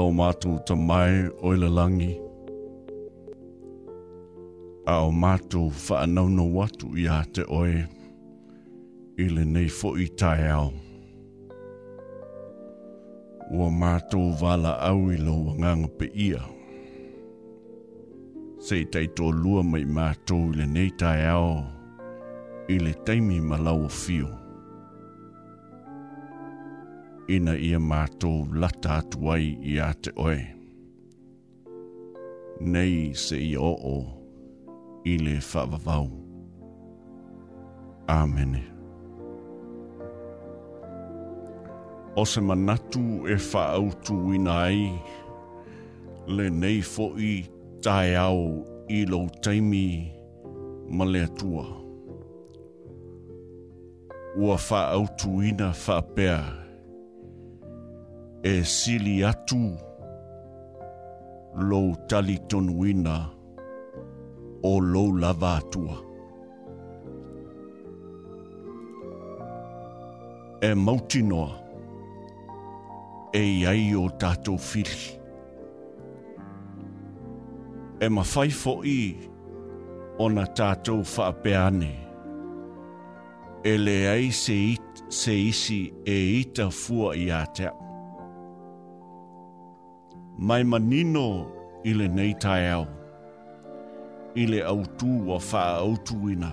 lo matu to mai o le langi. A o matu fa no no watu ia te oe. I le nei fo i tai au. Ua matu wala au i lo wanganga pe ia. Sei tei tō lua mai matu i le nei tai au. I le taimi malau fio. fio ina ia mātou lata atuai i a te oe. Nei se i o o i le whavavau. Āmene. O se manatu e whaautu i nai, le nei fo i tae au i lau teimi ma le atua. Ua whaautu i whapea. Ua e sili atu lou tali tonuina o lou lava atua e mauti noa e iai o tatou fili e mafai foʻi ona tatou faapeane e leai se isi e ita fua iā teʻu mai manino i le nei tai au, i le autu wa wha autu ina,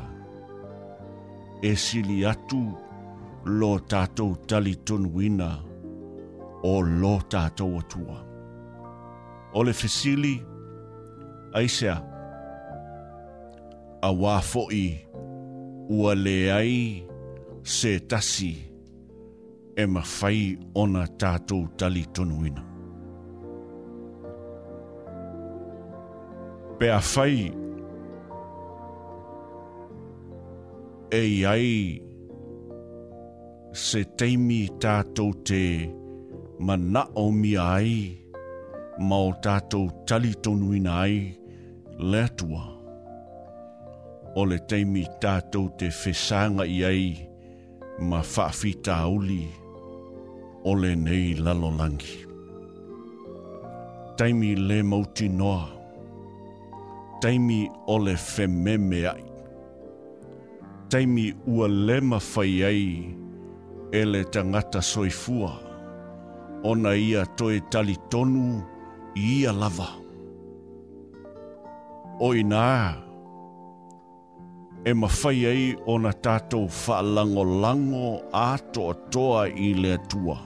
e sili atu lo tātou tali tonu ina o lo tātou atua. O le fesili, aisea, a wāfoi ua le ai se tasi e mawhai ona tātou tali tonu ina. pe a fai e ai se teimi tātou te mana o mi ai ma o tātou tali tonu ina ai le atua. O le teimi tātou te whesanga i ai ma whaafita auli o le nei lalolangi. Taimi le mauti noa taimi ole le whememe ai. Taimi ua lema whai ai e le tangata soifua. Ona ia toe tali tonu ia lava. Oi nā, e mawhai ai o na tātou whaalango lango ato toa i le tua.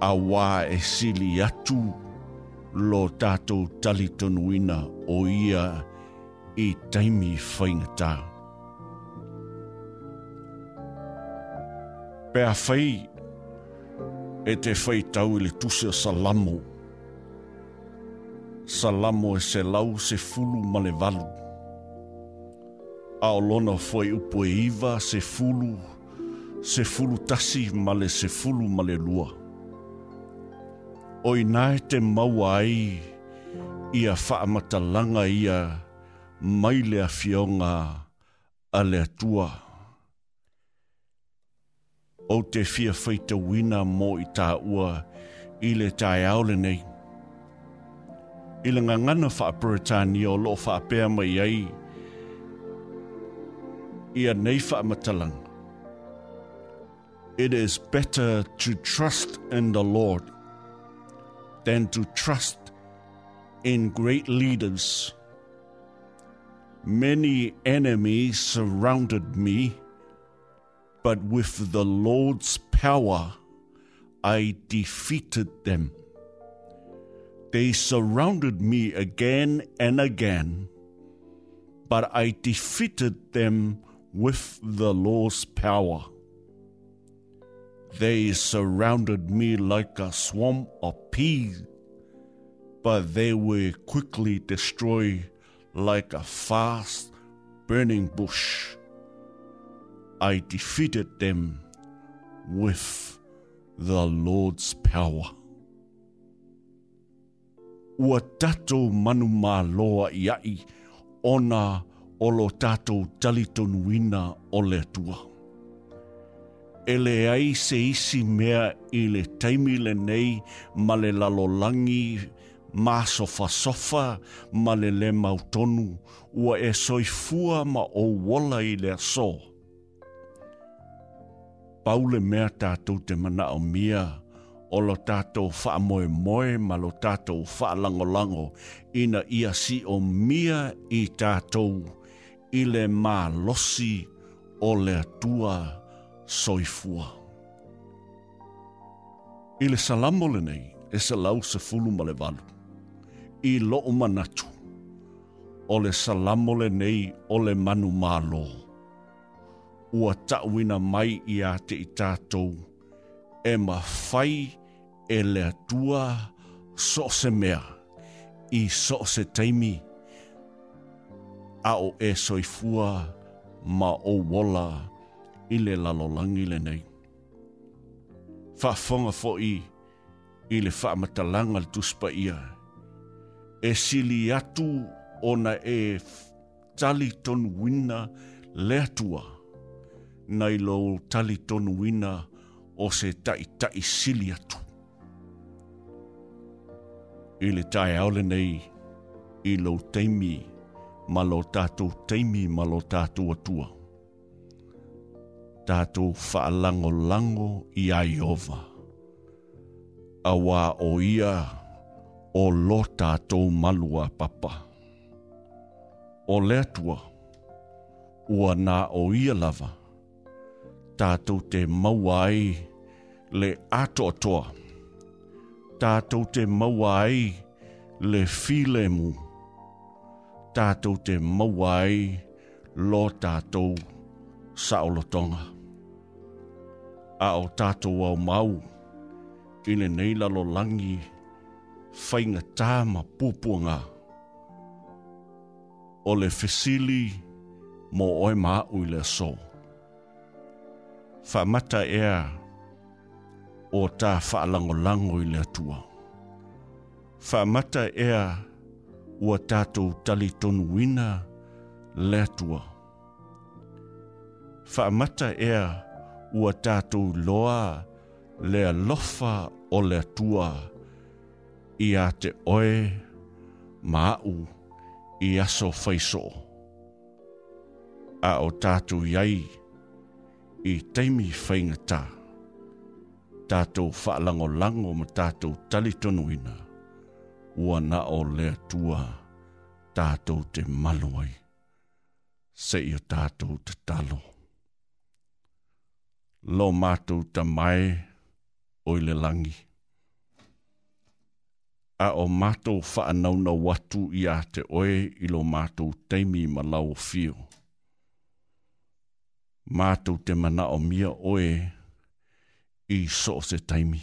A wā e sili atu lo tātou talitonuina o ia i taimi whainga tā. Pea whai e te whai tau le tusa salamo. Salamo e se lau se fulu malevalu. Ao lona foi upo e iwa se fulu, se fulu tasi male se fulu male lua. Oi nai e te maua ai, ia whaamatalanga ia mai le a fionga a le atua. O te fia whaita wina mō i tā ua i le tai aole nei. I le ngangana whaapuritani o lo whaapea mai ai ia nei whaamatalanga. It is better to trust in the Lord than to trust In great leaders. Many enemies surrounded me, but with the Lord's power I defeated them. They surrounded me again and again, but I defeated them with the Lord's power. They surrounded me like a swarm of peas but they were quickly destroyed like a fast burning bush. I defeated them with the Lord's power. Ua tato manu mā loa i ai ona o lo tato talitonu ina o le tua. E le ai se isi mea i le taimile nei ma le lalolangi langi ma sofa sofa ma le le mau tonu ua e soifua ma o wola i le so. Paule mea tātou te mana o mia o lo tātou wha moe moe ma lo tātou wha lango lango ina ia si o mia i tātou i le mā losi o le tua soifua. I le salamo le nei, e se lau se fulu ma le valu i lo manatu. O le salamo le nei o le manu malo. Ua tauina mai i a te i tātou. E ma fai e le atua so se mea. I so se teimi. A o e soifua ma o wola i le lalolangi le nei. Fa fonga fo i i le wha matalanga le tuspa ia. Fa e sili atu ona e tali tonu wina le atua nai lo tali tonu wina o se tai tai sili atu. I le tai aole nei i lo teimi ma lo tātou teimi ma lo tātou atua. Tātou whaalango lango i aiova. Awa o o ia o lo tātou malua papa. O lētua, ua nā o ia lava, tātou te mauai le atoatoa, tātou te mauai le filemu, tātou te mauai lo tātou saolotonga. A o tātou au mau, ile nei lalo langi, langi, whainga tāma pūpuanga o le fesili mō oi mā ui le so. Whamata ea o tā whaalango lango i le atua. Whamata ea ua tātou tali tonu wina le atua. Whamata ea ua tātou loa le lofa o le atua le i a te oe māu i aso whaiso. A o tātou iai i teimi whaingata, tātou whaalango lango ma tātou talitonu ina, ua na o lea tua tātou te maluai, se i o tātou te talo. Lo mātou ta mai oile langi a o mātou whaanauna watu i a te oe i lo mātou teimi ma lau fio. Mātou te mana o mia oe i so se taimi.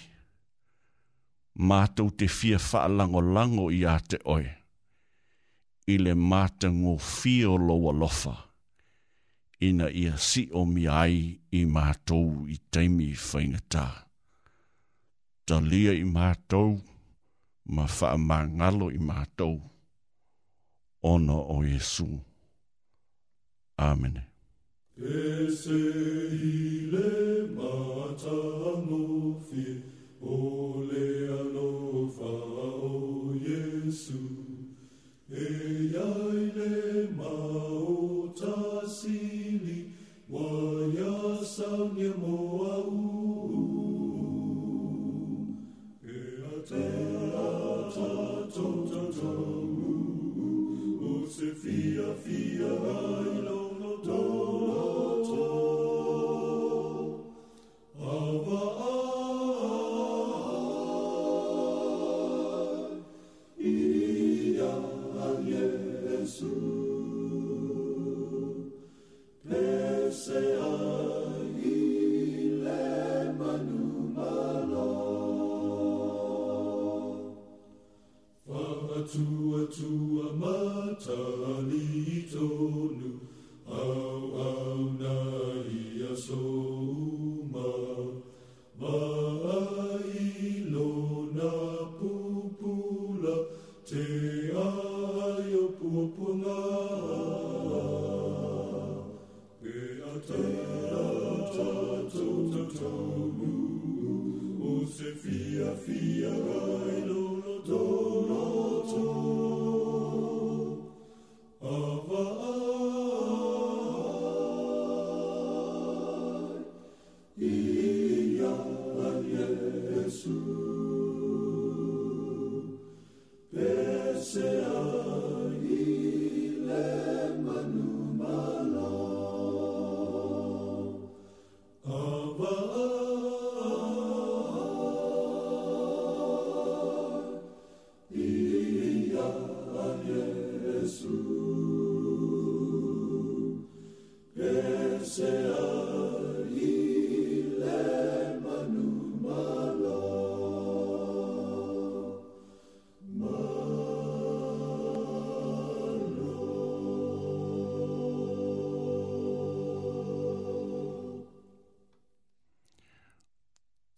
Mātou te fia whaalango lango i a te oe. I le mātango fio lo lofa. Ina ia si o mi ai i mātou i teimi whaingatā. Talia i mātou. Mātou. ma whaamangalo i mātou. Ono o Jesu. Amen. o le o Jesu. E le mao wa ia saunia moa uu ta ta ta ta ta ta ta ta ta ta ta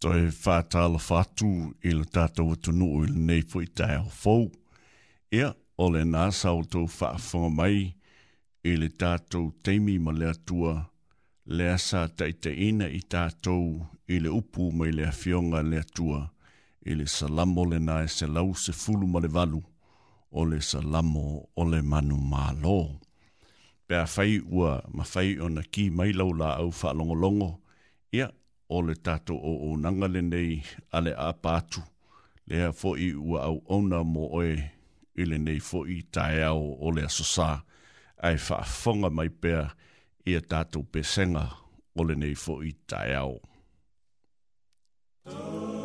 to e whātala whātū i le tātou atu nuu i le nei po tae ho fau. Ia, o le nā sāu tau whaafonga mai i le tātou teimi ma le atua le asa taitaina i tātou i le upu mai le awhionga le atua i le salamo le nā e se lau se fulu ma le valu o le salamo o le manu mālō. Pea whai ua ma whai o na ki mai lau la au whaalongolongo. Ia, o le tato o o nangale nei ale a pātu. Lea fo'i ua au ona mo oe ile nei fo'i tae au o le asosā. Ai whaafonga mai pēr ia tato pesenga o le nei fo'i tae au. Oh.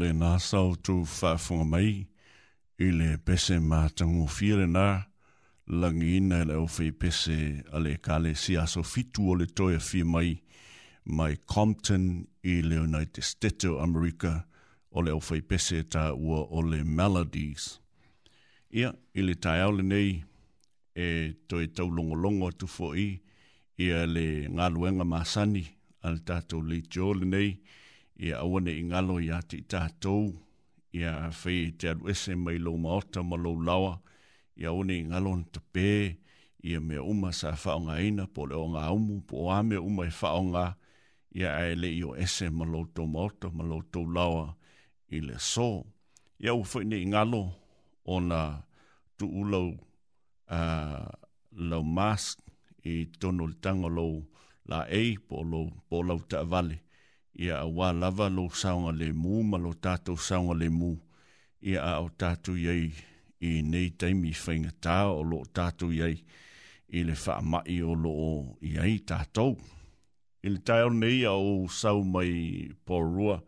le nā sau tū whāwhunga mai i le pese mā tangu whiere nā langi ina le owhi pese a le kāle si aso fitu o le toi a whi mai mai Compton i le United States of America o le owhi pese tā ua o le Melodies. Ia, i le tai au le nei e toi tau longo tu fo i le ngā luenga māsani al tātou le jo le nei ia aua nei galo iā te i tatou ia fei te alu ese mai lou maota ma lou lawa ia aua nei galo na tapē ia mea uma sa ina, po o le umu po o mea uma e faaaoga ia ae leʻi o ese ma loutou maota ma loutou lawa i le so ia ua foʻi ngalo galo ona tuulau uh, lau mask i tonu o le tagalou laei po lou po lau taavale la ia a wā lava lo saunga le mū, ma lo tātou saunga le mū, ia a o tātou iei i nei teimi whainga tā o lo tātou iei i le whaamai o lo iei tātou. I le tai nei a o sau mai porua,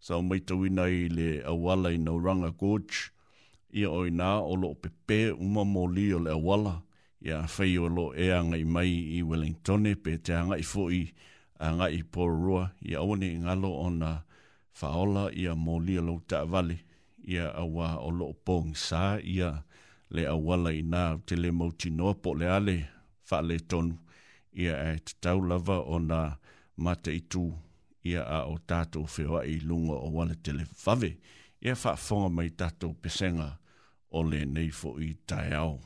sau mai tau ina i le awala i nau ranga gōj, ia o ina o lo pepe uma mō o le awala, ia whai o lo eanga i mai i Wellingtone pe te anga i fo a ngā i pōrua i aone i ngalo o nga whaola i a mōli a lauta a vale i a awa o loo pōng sā i a le awala i nā te le mauti noa po le ale wha le tonu i a e te tau o nga mate i tū i a o tātou whewa i lunga o wale te le fave i a wha mai tātou pesenga o le neifo i tai au.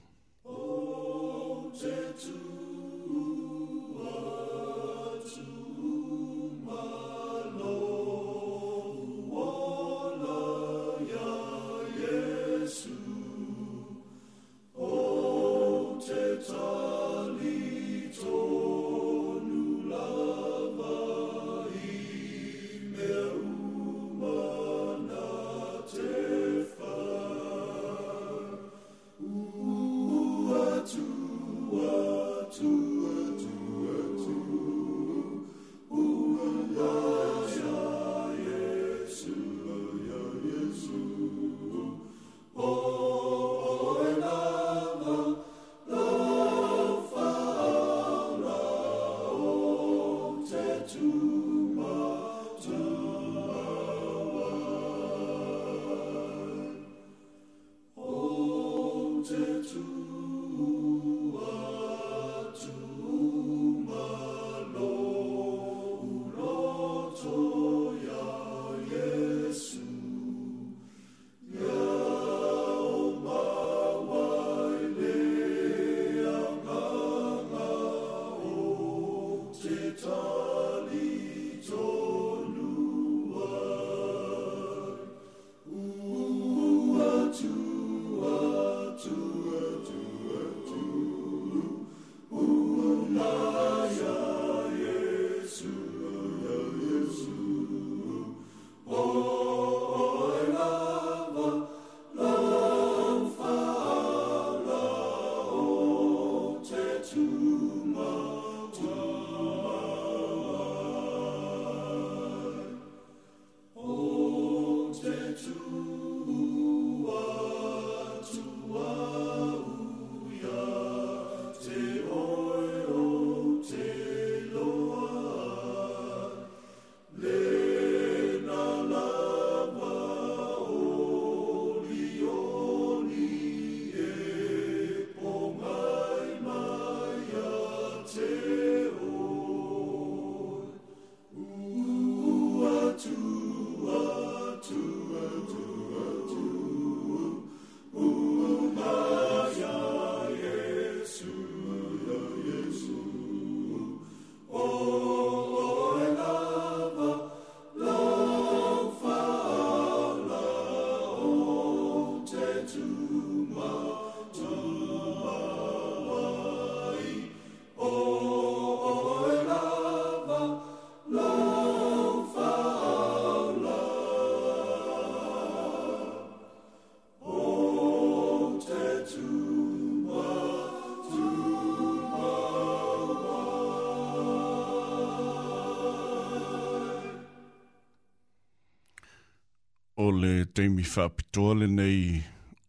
teimi whapitoa le nei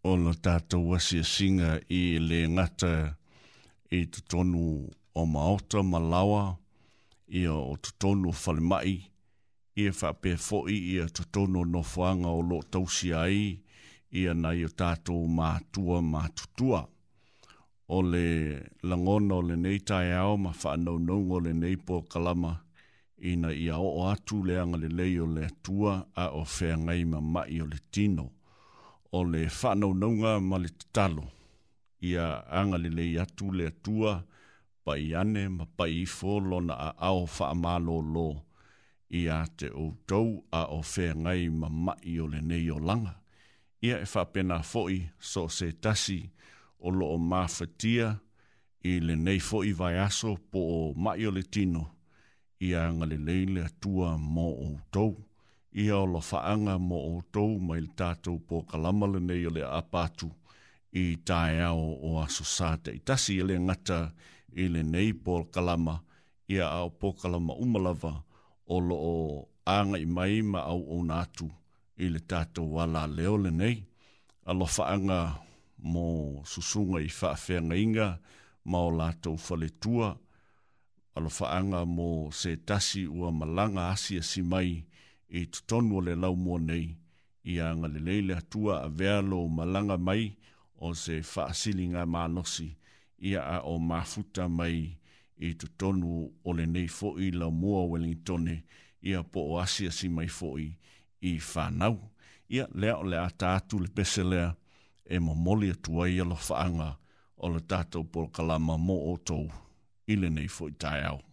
o la tātou wasi singa i le ngata i e tonu o maota malawa i e o tutonu whalimai i e whape fo'i i e tutonu no whanga o lo tausi ai i e nei o tātou mātua mātutua o le langona o le nei tai ao ma whanau nungo le nei po kalama ina ia o o atu le anga le leo le atua a o fea ngai ma mai o le tino o le whanau naunga ma le talo ia anga le leo atu le atua pa i ane ma pa i fōlo a ao wha amalo lo ia te outou a o fea ngai ma mai o le neyo langa ia e whapena fōi so se tasi o lo o mawhatia i le nei fōi vai aso po o mai o le tino ia ngalelei le atua mo outou ia o lofaaga mo outou ma i le tatou pokalama nei o le aapatu i ao o aso sa taʻitasi e le gata i kalama pokalama ia ao pokalama uma lava o anga i mai ma auouna atu i le nei. alaleo lenei alofaaga mo susunga i faafeagaiga ma o latou faletua alo faanga mo se tasi ua malanga asia si mai i tutonu o le lau mua nei i a ngalelei le atua a vealo malanga mai o se faasilinga manosi ia a o mafuta mai e tutonu o le nei foi lau mua Wellingtone ia po o asia si mai foi i whanau. Ia lea o le atatu le peselea e mo moli atua i alo faanga o le tatou polkalama mo o tou. Ele nem foi tal.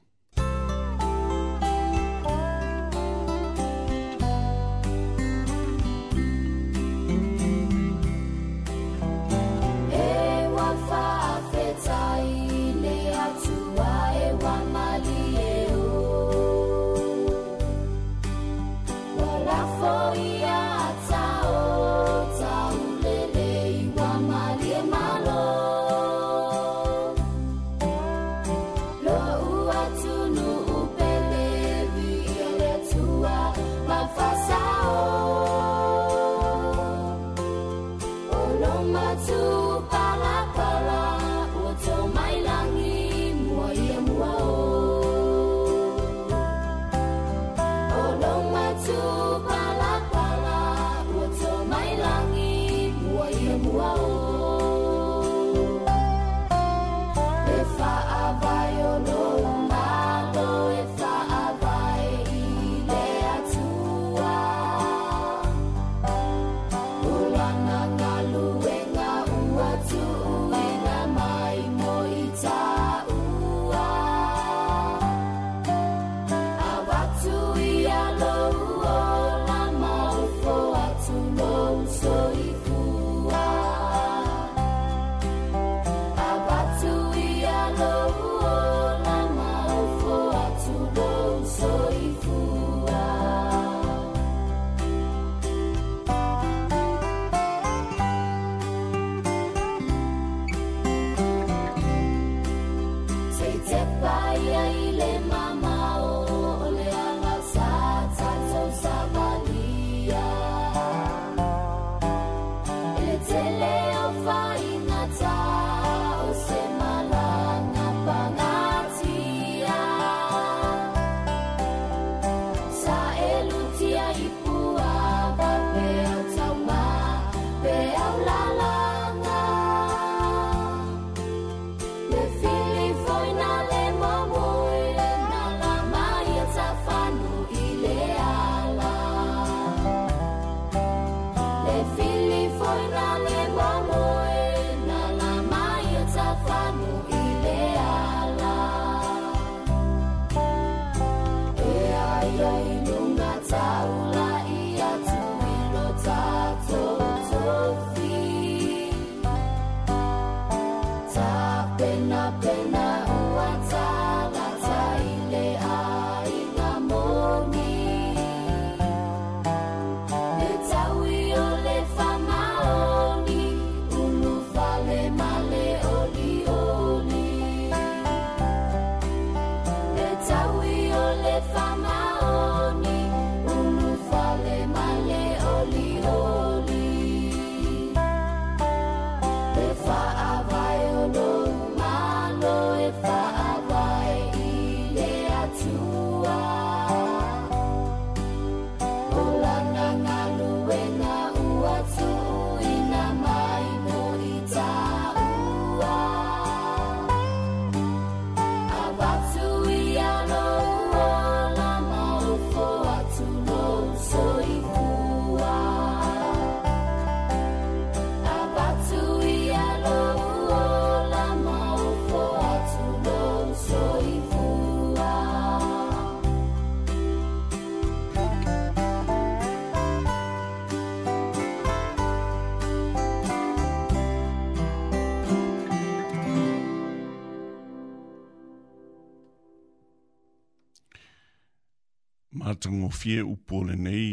tungo fie upo le nei,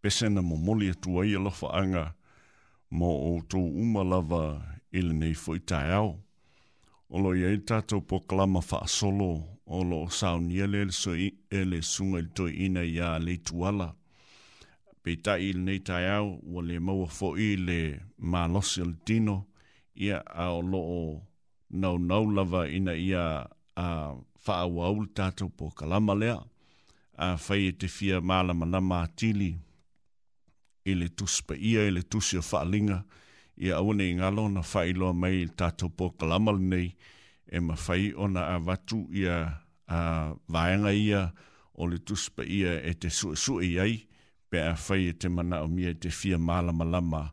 pesena mo moli atu ai ala whaanga, mo o tō umalawa i le nei fwoi tae au. O lo iei tātou po kalama wha solo, olo lo o sao nia le so e le sunga i toi ina i a le tuala. Pei tai i le nei tae au, wa le maua fwoi le mā al tino, ia a o lo o nau nau lava ina ia a wha au au tātou po kalama lea a fai e te fia mala mana mātili i le tuspa ia i le tusi o whaalinga i a i ngalo na fai loa mai i tātou pō kalamal nei e ma fai ona a watu ia a vaenga ia o le tuspa ia e te sue sue iai pe a fai e te mana o mia te fia mala malama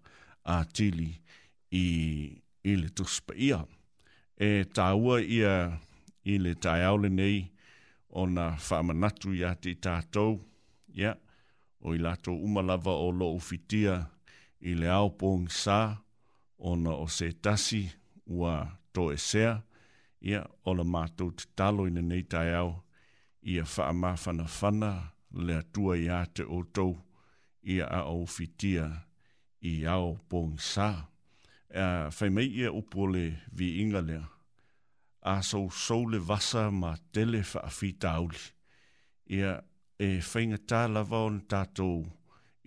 a i, i le tuspa ia e tāua ia i le tai nei o na whamanatu ia te tātou, ia, yeah. o i lato umalava o lo fitia i le aopong sā, o na o se tasi ua to e sea, ia, yeah. o la mātou te talo ina nei tai au, ia whaamāwhana whana le atua i ate o tau, ia a o fitia i aopong sā. Uh, whaimai ia upo le vi ingalea, a sou sou le vasa ma tele fa afi tauli. Ia e whainga tā lava on tātou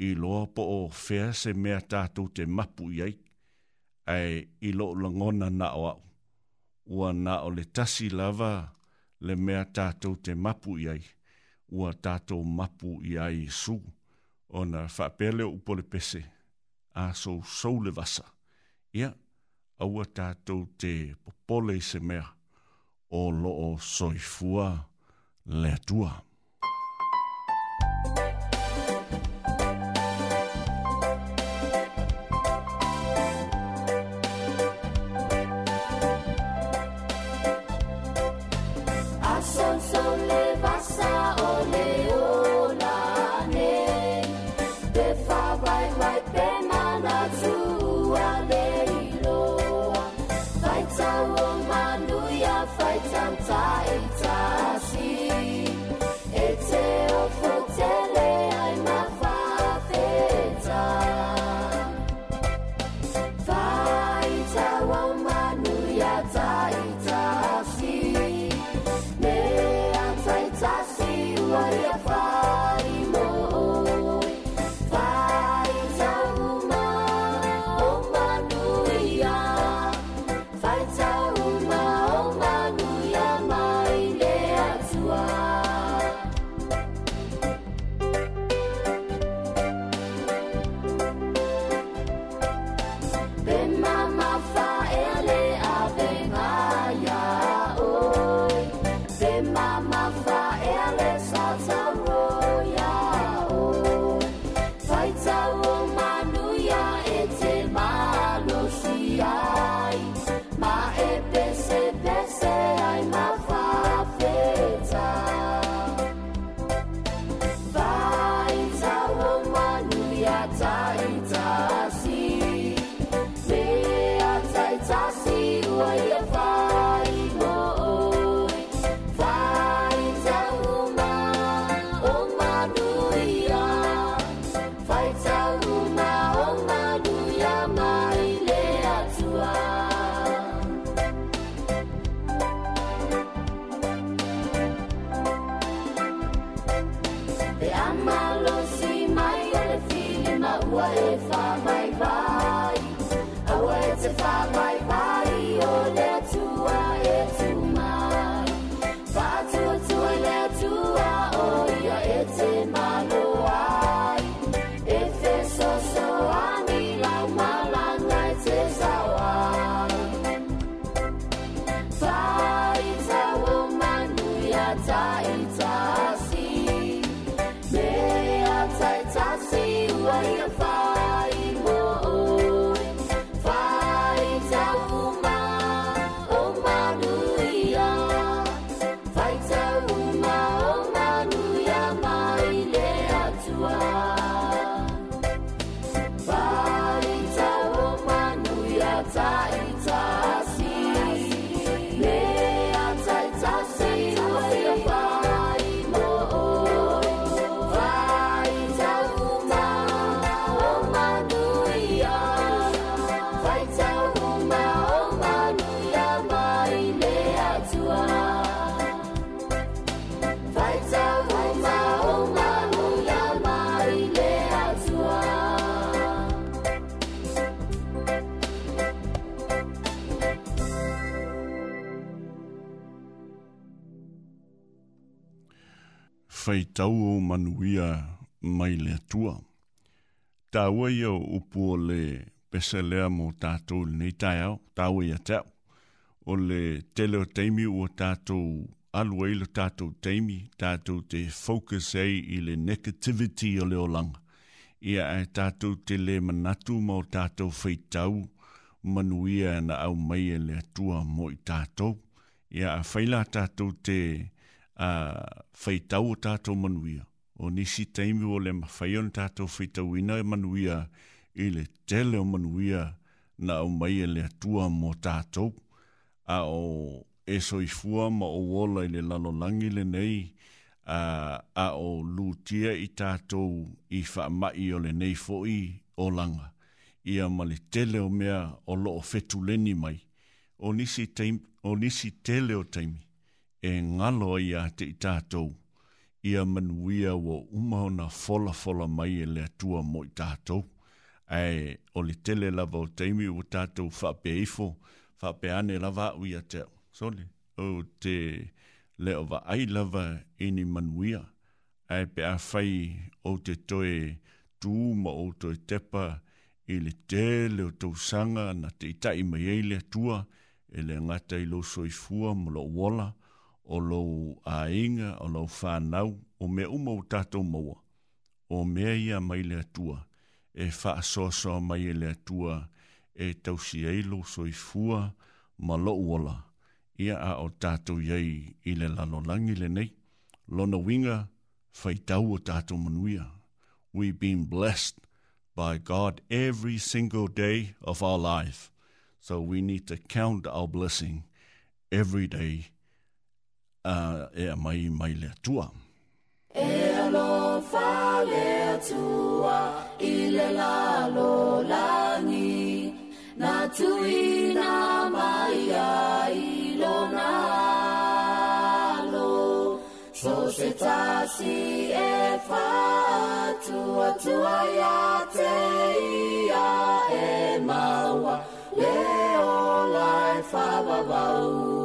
i loa po o fea se mea tātou te mapu iai, ai i lo langona na o au. Ua na o le tasi lava le mea tātou te mapu iai, ua tātou mapu iai su, o na whapele upole pese, a sou sou le vasa. Ia, aua tātou te popole se mea, o lo o soifua le atua. tau o manuia mai le atua. Tāua ia upu o le pesalea mō tātou nei tai au, tāua ia tau. O le tele o teimi o tātou alue ilo tātou teimi, tātou te focus ei i le negativity o le olanga. Ia e tātou te le manatu mō tātou feitau manuia na au mai e le atua mō i tātou. Ia a whaila tātou te a faitau o tātou manuia. O nisi teimi o le mawhaion tātou faitau ina e manuia i le tele o manuia na o mai e le atua mo tātou. A o eso i fua ma o wola i le lalolangi le nei a, a o lūtia i tātou i whaamai o le nei fo'i o langa. Ia ma le tele o mea o loo fetuleni mai. O nisi, teim, o nisi tele o teimi e ngalo ia te i tātou. Ia manuia wa umau na fola fola mai e lea tua mo i tātou. Ae, o le tele lava o teimi o tātou whape eifo, whape ane lava au ia teo. Sole, o te leo va ai lava e ni manuia. Ae, pe a whai o te toe tū ma o toe tepa i le tele o tau sanga na te itai mai e lea tua e le ngata i lo soifua mo lo wola o lou ainga, o lou whanau, o mea uma o tatou maua, o mea ia mai le atua, e wha soa mai e le tua, e tausi eilo soifua, ma lou ola, ia a o tatou iei i le lalo langi le nei, lono winga, whai tau o tatou manuia. We've been blessed by God every single day of our life, so we need to count our blessing every day uh, e a mai mai le tua. E alo fa le tua i le lalo langi na tui na mai a ilo na lo so se tasi e fa tua tua ia te ia e maua le o lai fa vavau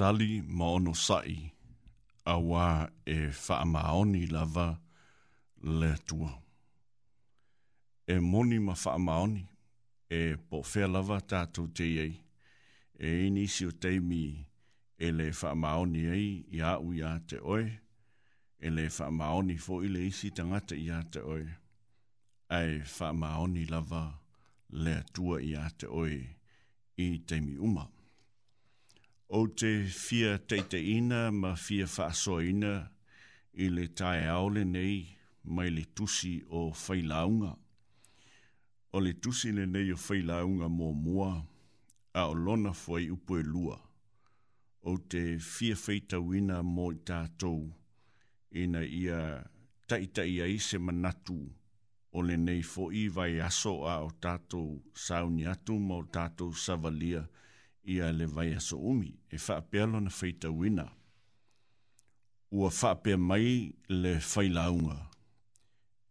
tali ma ono sai awa e whaamaoni lava le tua. E moni ma whaamaoni e po whea lava tātou te iei e inisi o teimi e le whaamaoni ei i au i te oe e le whaamaoni fo i le isi tangata i te oe a e whaamaoni lava le tua i te oe i teimi umam o te fia teiteina ma fia whaasoina i le tae aole nei mai le tusi o whailaunga. O le tusi le nei o whailaunga mō mua a o lona fwai upo e lua o te fia whaitawina mō i tātou ina ia taitai ai se manatu o le nei fo i vai aso a o tātou sauni atu mō Tātou savalia ia le vai aso umi e whaapea lona whaita wina. Ua whaapea mai le whailaunga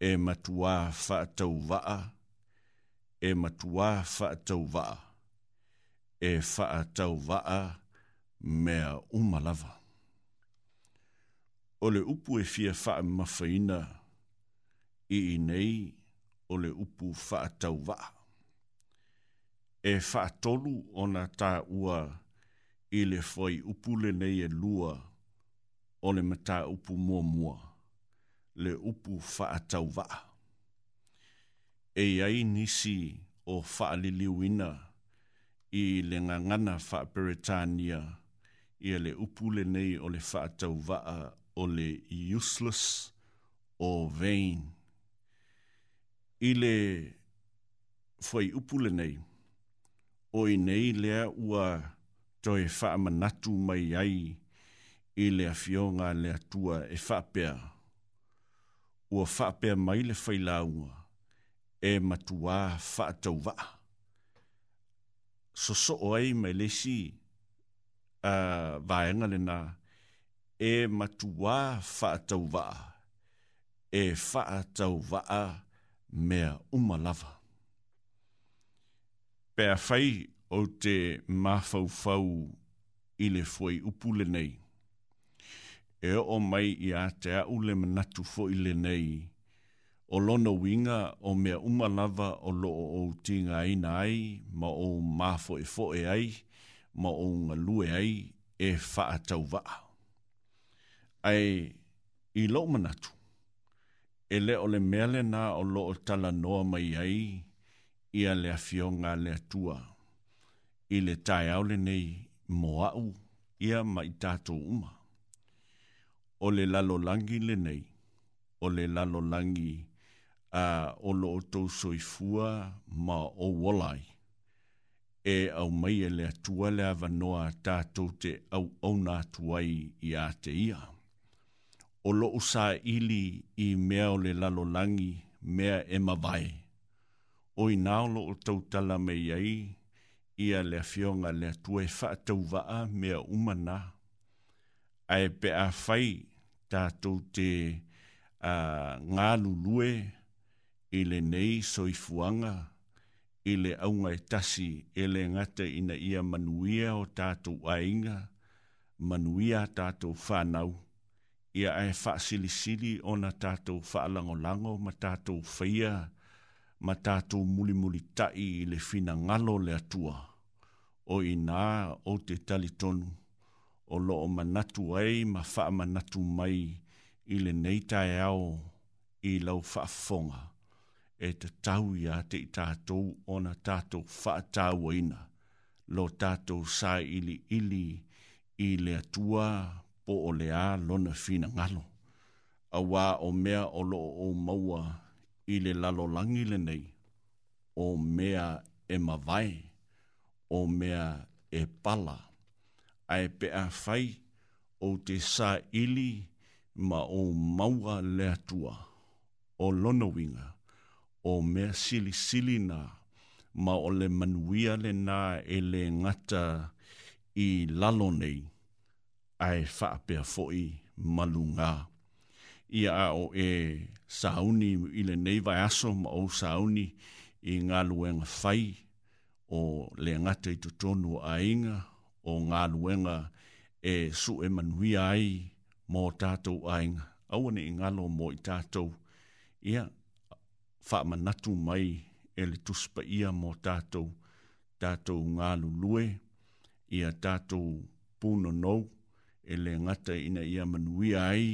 e matua whaatau waa, e matua whaatau waa, e whaatau waa mea umalawa. O le upu e fia wha mawhaina i i nei o le upu whaatau waa e whaatolu o na tā ua i le whai upule nei e lua o le mata upu mua mua, le upu whaatau waa. E ai nisi o whaaliliwina i le ngangana whaaperetania i le upule nei o le whaatau waa o le useless o vain. I le whai upule nei, o i nei lea ua toi wha manatu mai ai i lea fionga lea tua e whapea. Ua whapea mai le whailaunga e matua whaatau waa. So so oi mai le si uh, le nā e matua whaatau waa. E whaatau waa mea umalava pēr whai o te mafaufau i le foi upule nei. E o mai i a te au le manatu foi le nei, o lono winga o mea umalava o lo o tinga aina ai, ma o mafo e foe ai, ma o ngalue ai, e faa tau Ai, i lo manatu, e le o le mele na o loo tala noa mai ai, ia le afionga le atua. I le tai au le nei moau ia ma i tātou uma. O le lalo langi le nei, o le lalo langi a o lo tau soifua ma o walai. E au mai e le atua le avanoa tātou te au au nā tuai i a te ia. O lo usā ili i mea o le lalo langi mea e mavai. vai oi i naolo o tautala me iai, ia le fionga le tue whaatau waa mea umana. Ae pe a whai tātou te a, ngā lulue i le nei soifuanga, i le aunga e tasi e le ngata ina ia manuia o tātou ainga, manuia tātou whanau. Ia ae whaasilisili o na tātou whaalangolango ma tātou whaia, tātou whaia, ma tātou muli muli tai le fina ngalo le atua. O ina o te tali tonu, o loo manatu ai ma faa manatu mai i le neitai ao i lau faafonga e te tau ia te i tātou ona tātou whaatau ina lo tātou sā ili ili i le atua po o lea lona fina ngalo. Awa o mea o lo o maua i le lalo langi le nei, o mea e mawai, o mea e pala, ai pe a fai o te sa ili ma o maua lea tua, o lonowinga, o mea sili sili na, ma o le manuia le na e le ngata i lalo nei, ai faapea fo'i malunga ia a o e sauni i le nei vai aso ma o sauni i ngā luenga whai o le ngata i tutonu a inga o ngā luenga e su e manui ai mō tātou a inga. Awane i ngalo mō i tātou ia wha manatu mai e le tuspa ia mō tātou tātou ngā lulue ia tātou puno nou e le ngata ina ia manui ai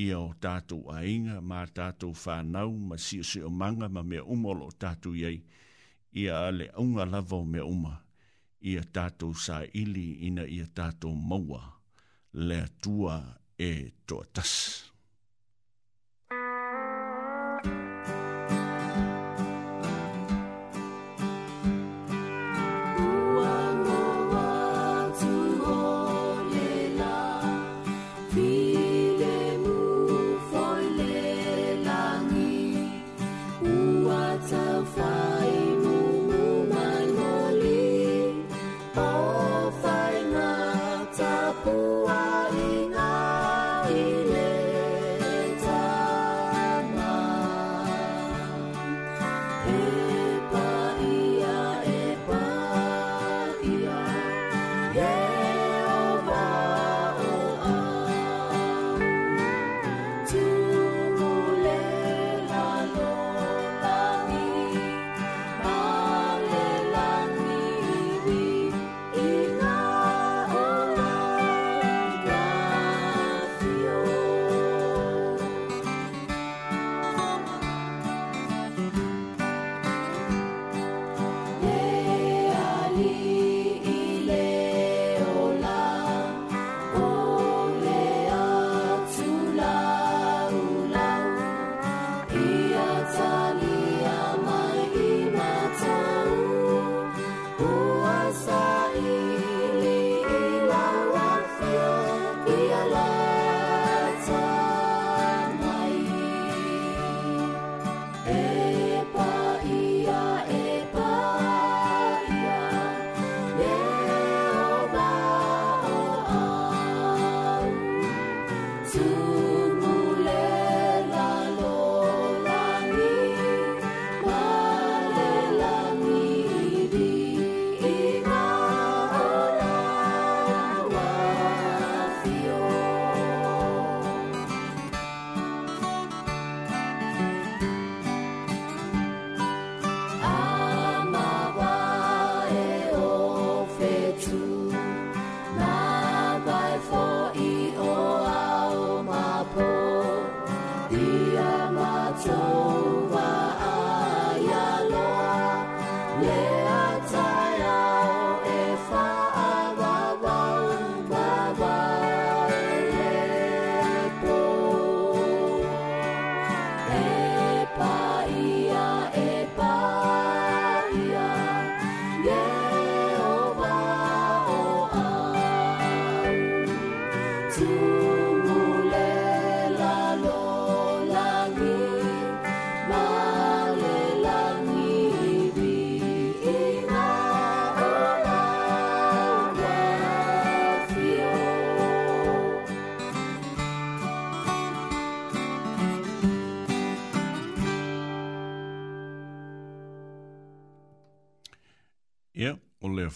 ia o tātou ainga, mā tātou whānau, mā sio o manga, ma mea umolo o tātou iei, ia ale unga lava o mea uma, ia tātou sa ili ina ia tātou maua, lea tua e toa tasu.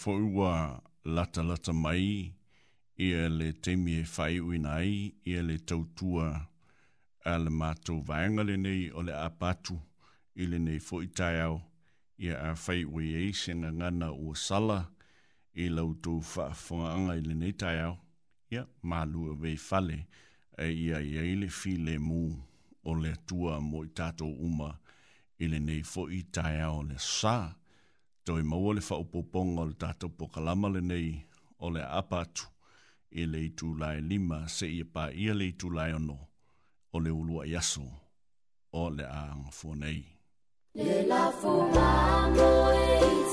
fo'ua lata lata mai, ia le temi e fai ui nai, ia le tautua a le mātou vāenga le nei o le apatu, i le nei fo'i tai au, ia a fai ui ei senga ngana o sala, i lau tū whaafonganga i le nei tai au, ia mālua vei fale, e ia ia i le fi le mū o le tua mo i tātou uma, i le nei fo'i tai au le sā, Toi maua le whaupoponga o le tātou pokalama le nei o le apatu e le itu lai lima se i pā ia le itu lai ono o le ulua iaso o le aanga fuanei. Le la fuanga moe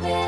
moment.